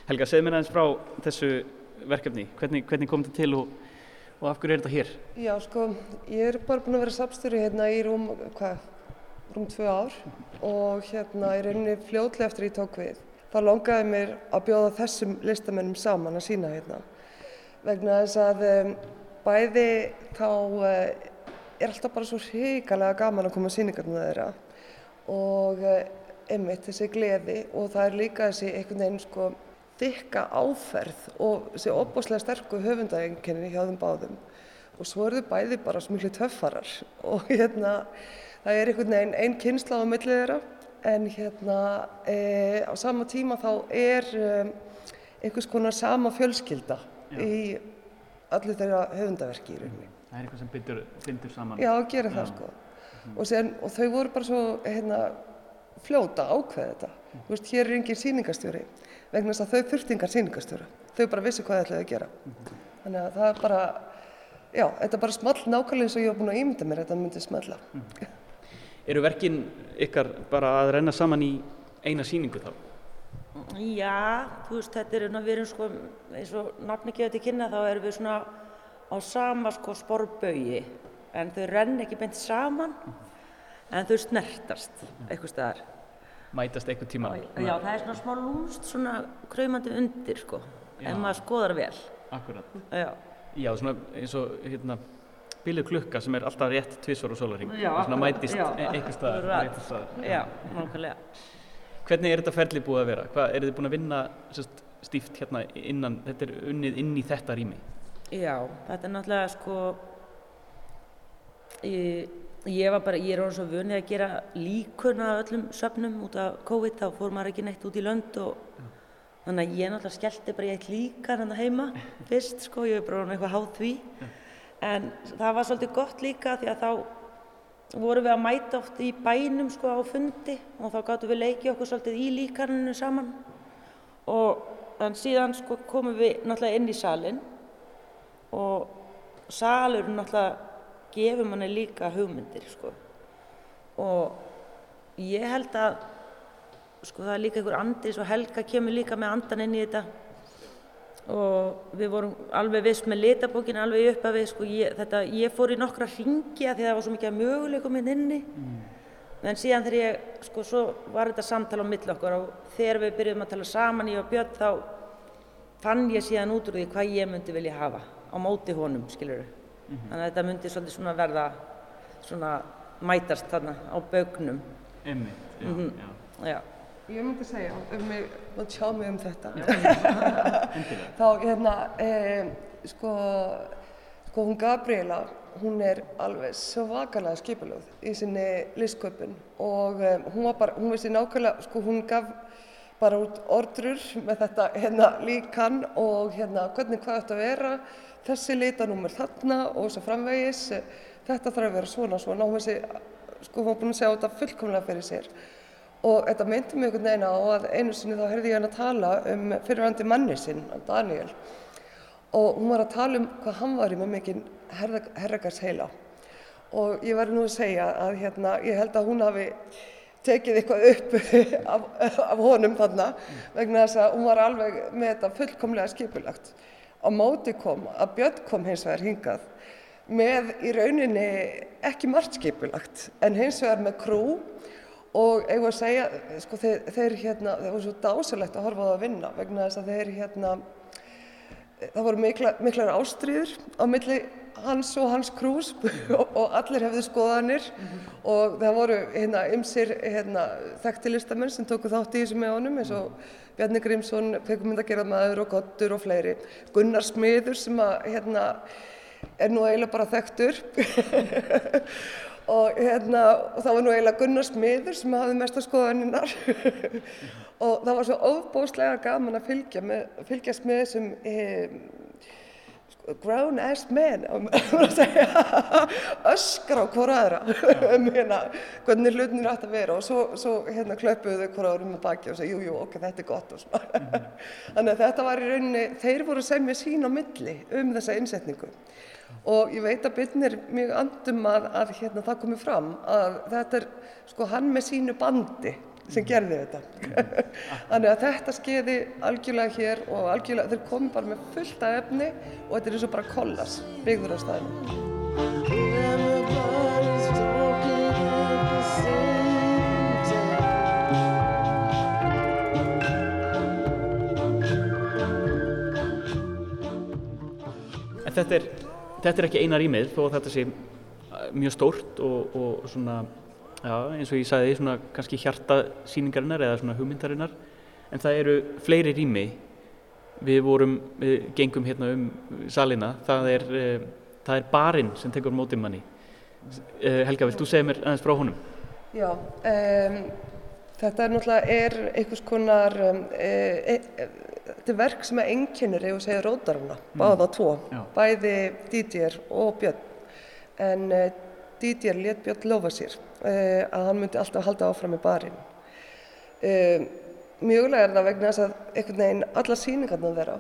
Helga, segð mér aðeins frá þessu verkefni. Hvernig, hvernig kom þetta til og, og af hverju er þetta hér? Já, sko, ég er bara búin að vera sapstjóri hérna í rúm, hvað, rúm tvö ár og hérna í rauninni fljótlega eftir að ég tók við. Það langaði mér að bjóða þessum listamennum saman að sína hérna. Vegna þess að um, bæði þá uh, er alltaf bara svo hrikalega gaman að koma að síningarna þeirra. Og uh, einmitt þessi gleði og það er líka þessi einhvern veginn sko þykka áferð og þessi opbúslega sterku höfundarenginni hjá þeim báðum. Og svo eru þau bæði bara miklu töffarar. Og hérna það er einhvern veginn einn kynsla á millið þeirra en hérna e, á sama tíma þá er um, einhvers konar sama fjölskylda Já. í allir þeirra höfundaverki í rauninni. Það er eitthvað sem bindur, bindur saman. Já, gera það sko. Og, sen, og þau voru bara svo hérna, fljóta ákveða þetta. Þú veist, hér er engin sýningastjóri vegna þess að þau þurfti engar sýningastjóra. Þau bara vissi hvað þau ætlaði að gera. Þannig að það er bara, já, þetta er bara small nákvæmlega eins og ég hef búin að ímynda mér að þetta myndi smalla. Eru verkin ykkar bara að renna saman í eina síningu þá? Já, þú veist, þetta er, við erum sko, eins og nafni gefið til kynna, þá erum við svona á sama sko sporbaugi, en þau renn ekki beint saman, en þau snertast eitthvað staðar. Mætast eitthvað tíma? Já, það er svona smá lúmst, svona kraumandi undir sko, Já. en maður skoðar vel. Akkurat. Já, Já, svona eins og hérna bíluð klukka sem er alltaf rétt tvisvar og. Já, Svona akkurat, mætist já, e- eitthvað staðar. réttu staðar. já, nákvæmlega. Hvernig er þetta ferli búið að vera? Hvað, eru þið búin að vinna sérst, stíft hérna innan, þetta er unnið inn í þetta rými? Já, þetta er náttúrulega sko ég, ég var bara, ég er orðin svo vunið að gera líkun af öllum söfnum út af COVID, þá fór maður ekki neitt út í lönd og þannig að ég náttúrulega skellti bara eitt líkan hann heima fyrst sko, ég er bara orðin eitthvað háð því en það var svolítið gott líka því að þá vorum við að mæta oft í bænum sko á fundi og þá gáttum við leikið okkur svolítið í líkaninu saman og en síðan sko komum við náttúrulega inn í salin og salurinn náttúrulega gefur manni líka hugmyndir sko. og ég held að sko það er líka einhver andi svo Helga kemur líka með andan inn í þetta og við vorum alveg viss með litabókinu alveg upp að við sko ég, þetta, ég fór í nokkra ringi að því það var svo mikið möguleikum minn inni. En síðan þegar ég sko svo var þetta samtal á milli okkur og þegar við byrjuðum að tala saman ég og Björn þá fann ég síðan út úr því hvað ég myndi vilja hafa á móti honum skilur þannig að þetta myndi svolítið svona verða svona mætast þarna á bögnum. Einmitt, já, Mhm. já. já, Ég myndi segja, ef mig, má tjá mig um þetta, þá hérna, e, sko, sko hún Gabriela, hún er alveg svakalega skipulöð í sinni listsköpun og e, hún var bara, hún vissi nákvæmlega, sko hún gaf bara út ordrur með þetta hérna líkan og hérna hvernig hvað þetta vera, þessi litanúmer þarna og svo framvegis, þetta þarf að vera svona svona, hún vissi, sko hún var búin að segja þetta fullkomlega fyrir sér. Og þetta myndi mig einhvern veginn á að einu sinni þá heyrði ég hann að tala um fyrirvændi manni sinn, Daniel. Og hún var að tala um hvað hann var í með mikinn herrakars heila. Og ég var nú að segja að hérna, ég held að hún hafi tekið eitthvað upp af, af honum þarna vegna þess að hún var alveg með þetta fullkomlega skipulagt. Á móti kom að Björn kom hins vegar hingað með í rauninni ekki margt skipulagt en hins vegar með krú og eigum að segja, sko, þeir, þeir hérna, það var svo dásalegt að horfa á það að vinna vegna þess að þeir hérna, það voru mikla, miklar ástríður á milli hans og hans krús og, og allir hefðu skoðanir. Og það voru hérna ymsir hérna þekkti listamenn sem tóku þátt í þessu með honum eins og Bjarni Grímsson, peikumyndagerðamaður og Gottur og fleiri. Gunnar Smiður sem að hérna er nú eiginlega bara þekktur og hérna og það var nú eiginlega Gunnar Smiður sem hafði mesta skoðaninnar og það var svo óbóðslega gaman að fylgja með, fylgjast með þessum eh, grown ass men öskra á hvora aðra. Um hérna hvernig hlutinir ætti að vera. Og svo, svo hérna klöpuðu þau hvora árum með baki og sagði jú, jú, ok, þetta er gott og svona. Þannig að þetta var í rauninni, þeir voru að semja sín á milli um þessa innsetningu. Og ég veit að Byrnir mjög andum að, að hérna, það komi fram að þetta er sko hann með sínu bandi sem gerði þetta. Þannig að þetta skeiði algjörlega hér og algjörlega þeir komi bara með fullt af efni og þetta er eins og bara kollas byggður á staðinu En þetta er, þetta er ekki eina rýmið þó að þetta sé mjög stórt og, og svona, já, eins og ég sagði, svona kannski hjarta síningarinnar eða svona hugmyndarinnar. En það eru fleiri rými. Við vorum, við gengum hérna um salina. Það er, uh, það er barinn sem tekur mótið manni. Uh, Helga, vilt þú segja mér aðeins frá honum? Já, um, þetta er náttúrulega er einhvers konar, um, e, e, þetta er verk sem að einkennir, ef við segja rótaruna, báða tvo, Já. bæði Didier og Björn. En Didier let Björn lofa sér uh, að hann myndi alltaf halda áfram með barinn. Um, mjögulega er það vegna þess að einhvern veginn alla síningarnar þeirra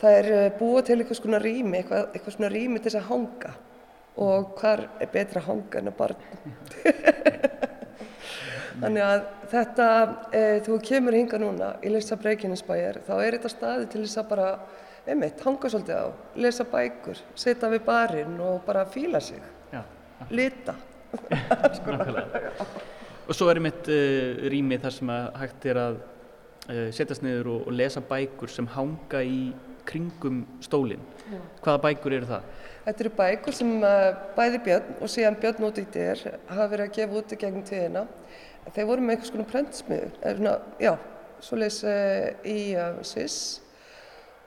það er uh, búa til eitthvað svona rými, eitthvað, eitthvað svona rými til þess að hanga og hvar er betra að hanga en að barn Þannig að þetta, e, þú kemur hinga núna í Lisa Breikinisbæjar, þá er þetta staði til þess að bara, einmitt, hanga svolítið á, lesa bækur, setja við barinn og bara fíla sig, Já. Lita. og svo er einmitt uh, rými þar sem að hægt er að uh, setjast niður og, og lesa bækur sem hanga í kringum stólinn. Hvaða bækur eru það? Þetta eru bækur sem uh, bæði Björn og síðan Björn út í þér hafa verið að gefa út í gegnum tíðina þeir voru með eitthvað svona prentsmiður, já, svoleiðis uh, í uh, Sviss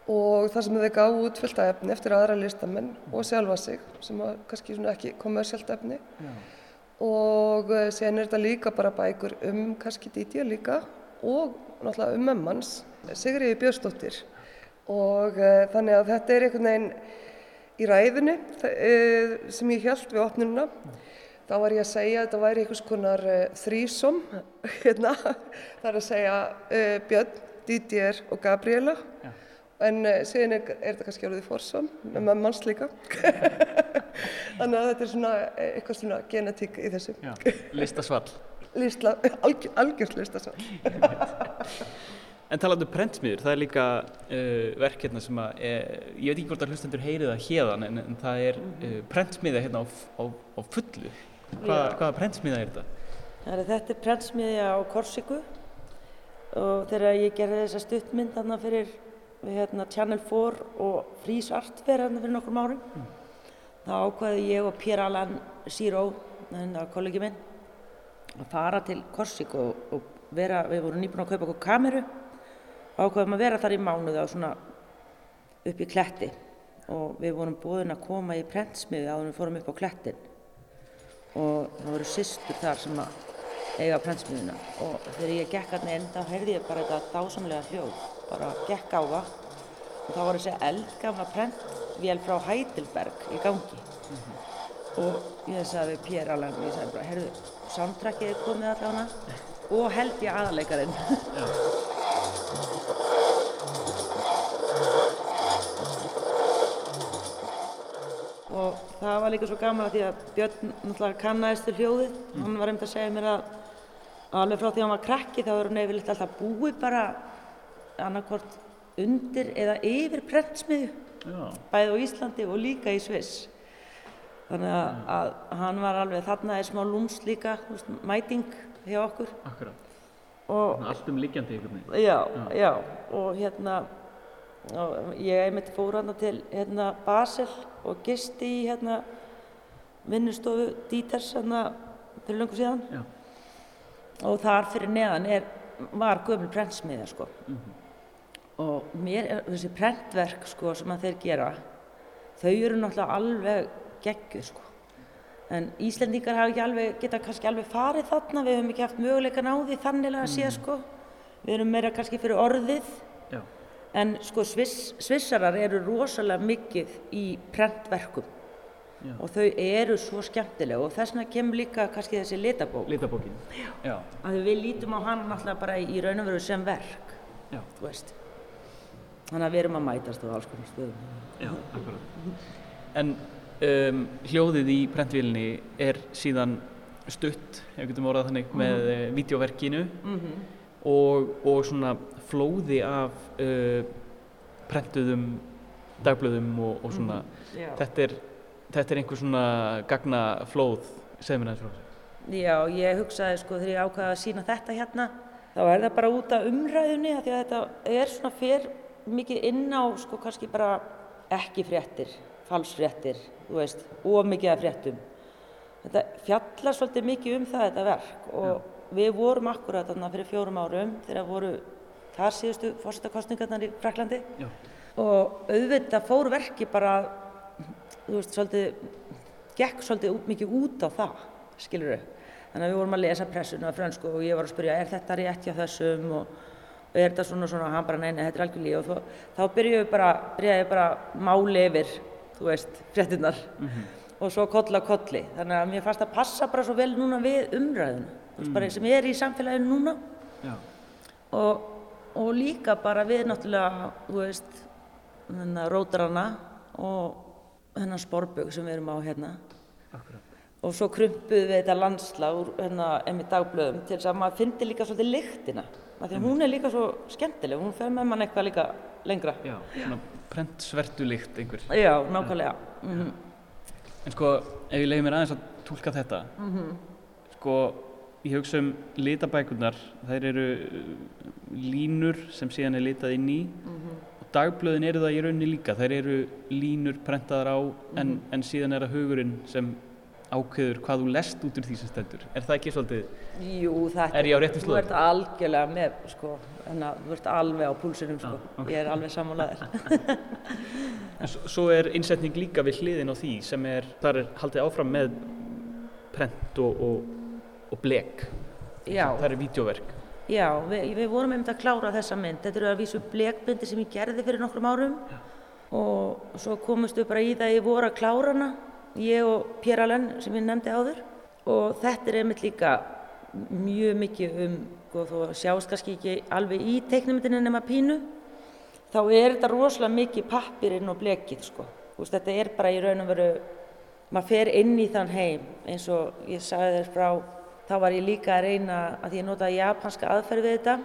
og þar sem þeir gáðu út fullt af efni eftir aðra listamenn og sjálfa sig sem var kannski svona ekki kommersialt efni. Já. og uh, síðan er þetta líka bara bækur um kannski Dídja líka og náttúrulega um mömmans, Sigriði Björnsdóttir. Og þannig að þetta er einhvern veginn í ræðinu sem ég held við opnununa þá var ég að segja að þetta væri einhvers konar uh, þrísom hérna, það er að segja uh, Björn, Didier og Gabriela Já. En uh, síðan er, er þetta kannski orðið fórsom með manns líka. Þannig að þetta er svona eitthvað svona genetík í þessu. Já, listasvall. Listla, algjör, algjörst listasvall. En talandu um prentsmiður, það er líka uh, verk hérna sem að, eh, ég veit ekki hvort að hlustendur heyri það hérðan en, en það er uh, prentsmiða hérna á, á, á fullu. Hvað, hvaða prentsmiða er þetta? Er, þetta er prentsmiðja á Korsiku. Og þegar ég gerði þessa stuttmynd þarna fyrir hérna, Channel 4 og Frís Art fyrir hérna fyrir nokkrum árum mm. þá ákvaði ég og Pér Alan Síró, hérna kollegi minn að fara til Korsiku og, og vera, við vorum nýbúin að kaupa okkur kameru og ákvaðum að vera þar í mánuði á svona upp í kletti og við vorum búin að koma í prentsmiði að við fórum upp á klettin og það voru sýstur þar sem að eiga prentsmiðuna og þegar ég gekk að neinn þá heyrði ég bara þetta dásamlega hljóð. Bara gekk á það. Og þá var þessi eldgamla prentvél frá Heidelberg í gangi. Mm -hmm. og ég sagði Pér alveg ég sagði bara, heyrðu, soundtrackið er komið allavega og held ég aðleikarinn og það var líka svo gaman að því að Björn náttúrulega kannæðist til hljóðið. Mm. hann var einmitt að segja mér að alveg frá því að hann var krakki þá er hann yfirleitt alltaf búið bara annarkort undir eða yfir prentsmiðu bæði á Íslandi og líka í Sviss. Þannig að, að hann var alveg þarna er smá lúms líka veist, mæting hjá okkur. Akkurat. Allt um líkjandi já, já, já, og hérna og ég einmitt fór hann til hérna, Basel og gisti í hérna, vinnustofu Díters hérna, fyrir löngu síðan. Já. Og þar fyrir neðan er, var gömul prentsmiðja sko. mm -hmm. og mér er þessi prentverk sko, sem að þeir gera þau eru náttúrulega alveg geggjur sko. en Íslendingar hafa ekki alveg, geta kannski alveg farið þarna við hefum ekki haft möguleikan á því þannig að sé mm. sko. við erum meira kannski fyrir orðið Já en sko sviss, svissarar eru rosalega mikið í prentverkum Já. og þau eru svo skemmtilega og þess vegna kemur líka kannski þessi litabók. Litabókin. Að við lítum á hann náttúrulega bara í raun og veru sem verk þannig að við erum að mætast á alls konar stöðum. Já, akkurat. En um, hljóðið í prentvílinni er síðan stutt, ef við getum orðað þannig, mm -hmm. með uh, videoverkinu mm -hmm. og, og svona flóði af uh, prentuðum dagblöðum og, og svona. Mm, þetta, er, þetta er einhver svona gagna flóð segð mér aðeins frá þessu Já, ég hugsaði sko þegar ég ákvaði að sína þetta hérna þá er það bara út af umræðunni því að þetta er svona fyrr mikið inn á sko kannski bara ekki fréttir, falsfréttir þú veist, ómikið af fréttum þetta fjallar svolítið mikið um það þetta verk og Já. við vorum akkurat þarna fyrir fjórum árum þegar voru þar síðustu fórsettakostningarnar í Fraklandi Já. og auðvitað fór verki bara þú veist, svolítið gekk svolítið mikið út á það skilur þau, þannig að við vorum að lesa pressuna á fransku og ég var að spyrja er þetta rétt hjá þessum? Og er þetta svona svona, hann bara neina, þetta er algjör líf. Og þá, þá byrjuði bara, byrjaði bara máli yfir, þú veist, fréttinnar mm -hmm. og svo koll á kolli. Þannig að mér fannst að passa bara svo vel núna við umræðinu, þú veist, mm bara sem ég er í samfélaginu núna. Og, og líka bara við náttúrulega, þú veist, rótarana og hennar sporbögg sem við erum á hérna. Akkurat. Og svo krumpuðum við þetta landslag úr hérna emmi dagblöðum til þess að maður fyndi líka svolítið lyktina. Því að hún er líka svo skemmtileg, hún fer með mann eitthvað líka lengra. Já, svona prentsvertu lykt einhver. Já, nákvæmlega. Mm En sko, ef ég leiði mér aðeins að tólka þetta, sko, ég hugsa um litabækurnar, þær eru línur sem síðan er litað inn í og dagblöðin eru það í rauninni líka, þær eru línur prentaðar á en, en síðan er það hugurinn sem ákveður hvað þú lest út úr því sem stendur. Er það ekki svolítið, Jú, þetta, Er ég á réttri þú slóð? ert algjörlega með, sko, hérna, þú ert alveg á púlsinum, sko. Já, ok. Ég er alveg sammálaðir. en svo er innsetning líka við hliðin á því sem er, þar er haldið áfram með prent og, og, og blek. Já. Það er vídeoverk. Já, við, við vorum einmitt að klára þessa mynd. Þetta eru að vísu blekbindi sem ég gerði fyrir nokkrum árum og svo komumst við bara í það að ég voru að klára hana, ég og Pér Allen sem ég nefndi áður og þetta er einmitt líka mjög mikið um, sko, þó að sjást kannski ekki alveg í teiknumyndinu nema pínu, þá er þetta rosalega mikið pappirinn og blekið, sko. Þú veist, þetta er bara í raun og veru, maður fer inn í þann heim eins og ég sagði þér frá þá var ég líka að reyna, að ég notaði japanska aðferð við þetta,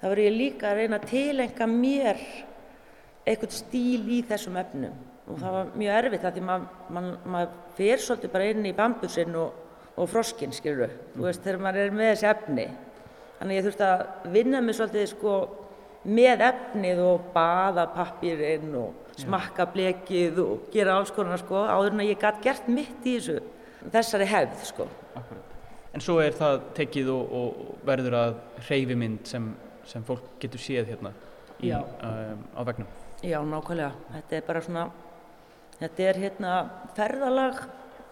þá var ég líka að reyna að tilenga mér eitthvað stíl í þessum efnum. Og það var mjög erfitt að því maður mað, mað fer svolítið bara inn í bambusinn og, og froskinn, skilur þú veist, þegar maður er með þessi efni. Þannig ég þurfti að vinna mig svolítið sko með efnið og baða pappirinn og smakka blekið og gera alls konar sko áður en að ég gætt gert mitt í þessu, þessari hefð sko. En svo er það tekið og, og verður að hreyfimynd sem, sem fólk getur séð hérna í, um, á vegnum. Já, nákvæmlega. Þetta er bara svona, þetta er hérna ferðalag,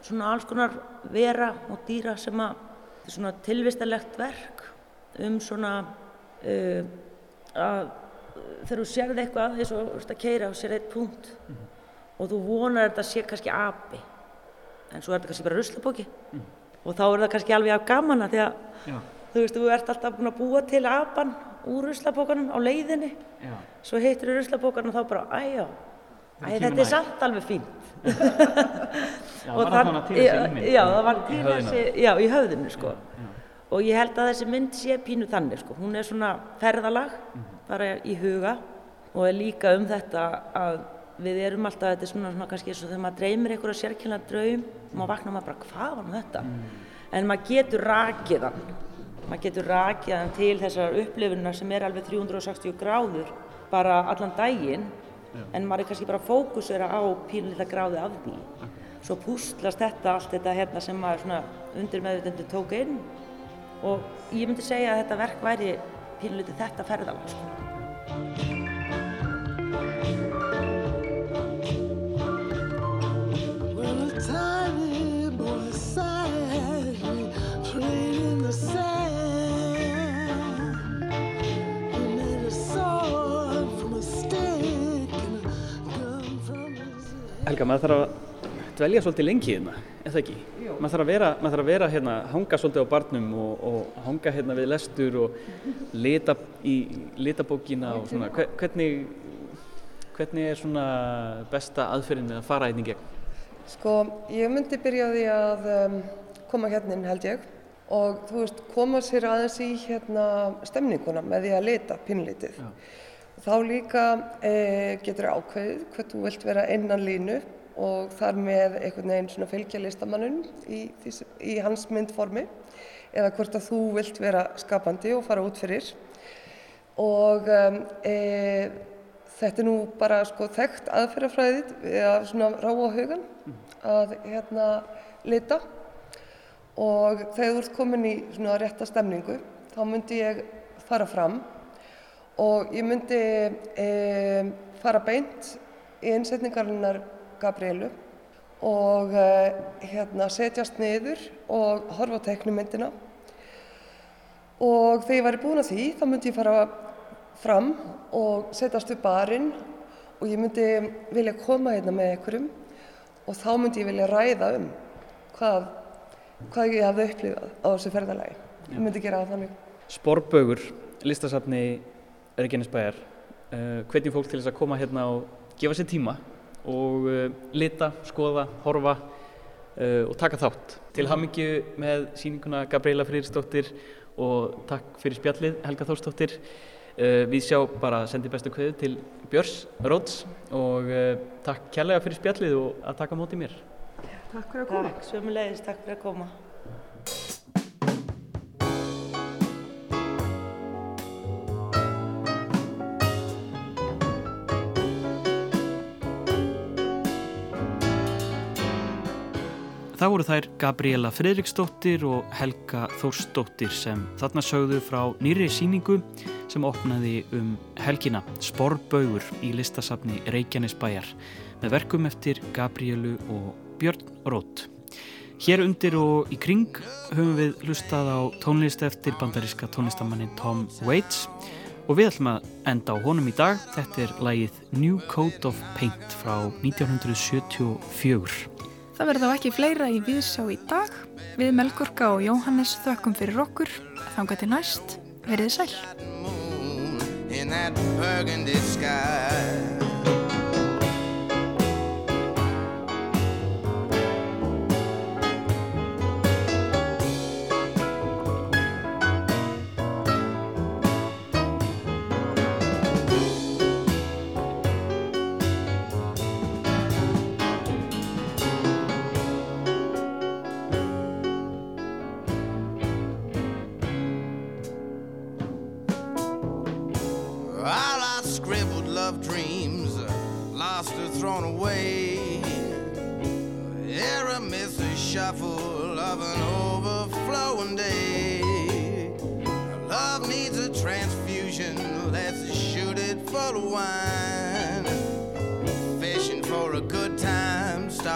svona alls konar vera og dýra sem að, þetta er svona tilvistarlegt verk um svona, uh, að þegar þú sérði eitthvað eins og þú ert að keira og sér eitt punkt og þú vonar að þetta sé kannski api, en svo er þetta kannski bara ruslapóki og þá er það kannski alveg af gaman að því að Já. þú veist, þú ert alltaf búin að búa til apan úr ruslapókanum á leiðinni Já. svo hittir þú ruslapókan og þá bara, æjá, æ, þetta er samt alveg fínt. Já, Og var það til þessi já, ímynd? Já, það var til höfðinu? þessi, já, í höfðinu, sko. Og ég held að þessi mynd sé pínu þannig, sko. Hún er svona ferðalag, bara í huga og er líka um þetta að við erum alltaf, þetta er svona, svona kannski eins og þegar maður dreymir einhverja sérkynlega draum, maður vaknar maður bara, hvað var þetta? En maður getur rakið hann, maður getur rakið hann til þessar upplifunar sem er alveg 360 gráður bara allan daginn, en maður er kannski bara fókusera á pínlítið gráði af því. Svo púslast þetta allt þetta hérna sem maður svona undir meðvitandi tók inn og ég myndi segja að þetta verk væri pínlítið þetta ferðalag. Helga, maður þarf að dvelja svolítið lengi hérna, er það ekki? Maður þarf að vera, maður þarf að vera hérna, hanga svolítið á barnum og, og hanga hérna við lestur og lita í litabókina og svona. Hve- Hvernig, hvernig er svona besta aðferðin við að fara hérna í gegn? Sko, ég myndi byrja því að um, koma hérna inn held ég og þú veist, koma sér aðeins í hérna stemninguna með því að lita pínlítið. Þá líka e, getur ákveðið hvað þú vilt vera innan línu og þar með einhvern veginn svona fylgja listamannun í, í hans myndformi eða hvort að þú vilt vera skapandi og fara út fyrir. Og um, e, þetta er nú bara sko þekkt aðferðafræðið við að svona ráa hugan að hérna lita og þegar þú ert komin í svona rétta stemningu þá myndi ég fara fram og ég myndi e, fara beint í innsetningarinnar Gabrielu og e, hérna setjast niður og horfa á teknumyndina og þegar ég væri búin að því þá myndi ég fara fram og setjast upp barinn og ég myndi vilja koma hérna með einhverjum og þá myndi ég vilja ræða um hvað, hvað ég hafði upplifað á þessu ferðalagi. Ég myndi gera það þannig. Sporbögur, listasafni Reykjanesbæjar uh, hvetjum fólk til þess að koma hérna og gefa sér tíma og uh, lita, skoða, horfa uh, og taka þátt. Til hammingju með síninguna Gabriela Friðriksdóttir og takk fyrir spjallið Helga Þórsdóttir. Uh, við sjá bara sendi bestu kveðu til Björns Róts og uh, takk kærlega fyrir spjallið og að taka móti mér. Takk fyrir að koma. Takk, sömulegis, takk fyrir að koma. Það voru þær Gabriela Fredriksdóttir og Helga Þórsdóttir sem þarna sögðu frá nýri síningu sem opnaði um helgina Sporbaugur í listasafni Reykjanesbæjar með verkum eftir Gabrielu og Björn Rótt. Hér undir og í kring höfum við hlustað á tónlist eftir bandaríska tónlistamannin Tom Waits og við ætlum að enda á honum í dag. Þetta er lægið New Coat of Paint frá 1974. Það verður þá ekki fleira í viðsjá í dag. Við Melgorka og Jóhannes þökkum fyrir okkur. Þanga til næst. Verðið sæl.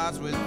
Starts with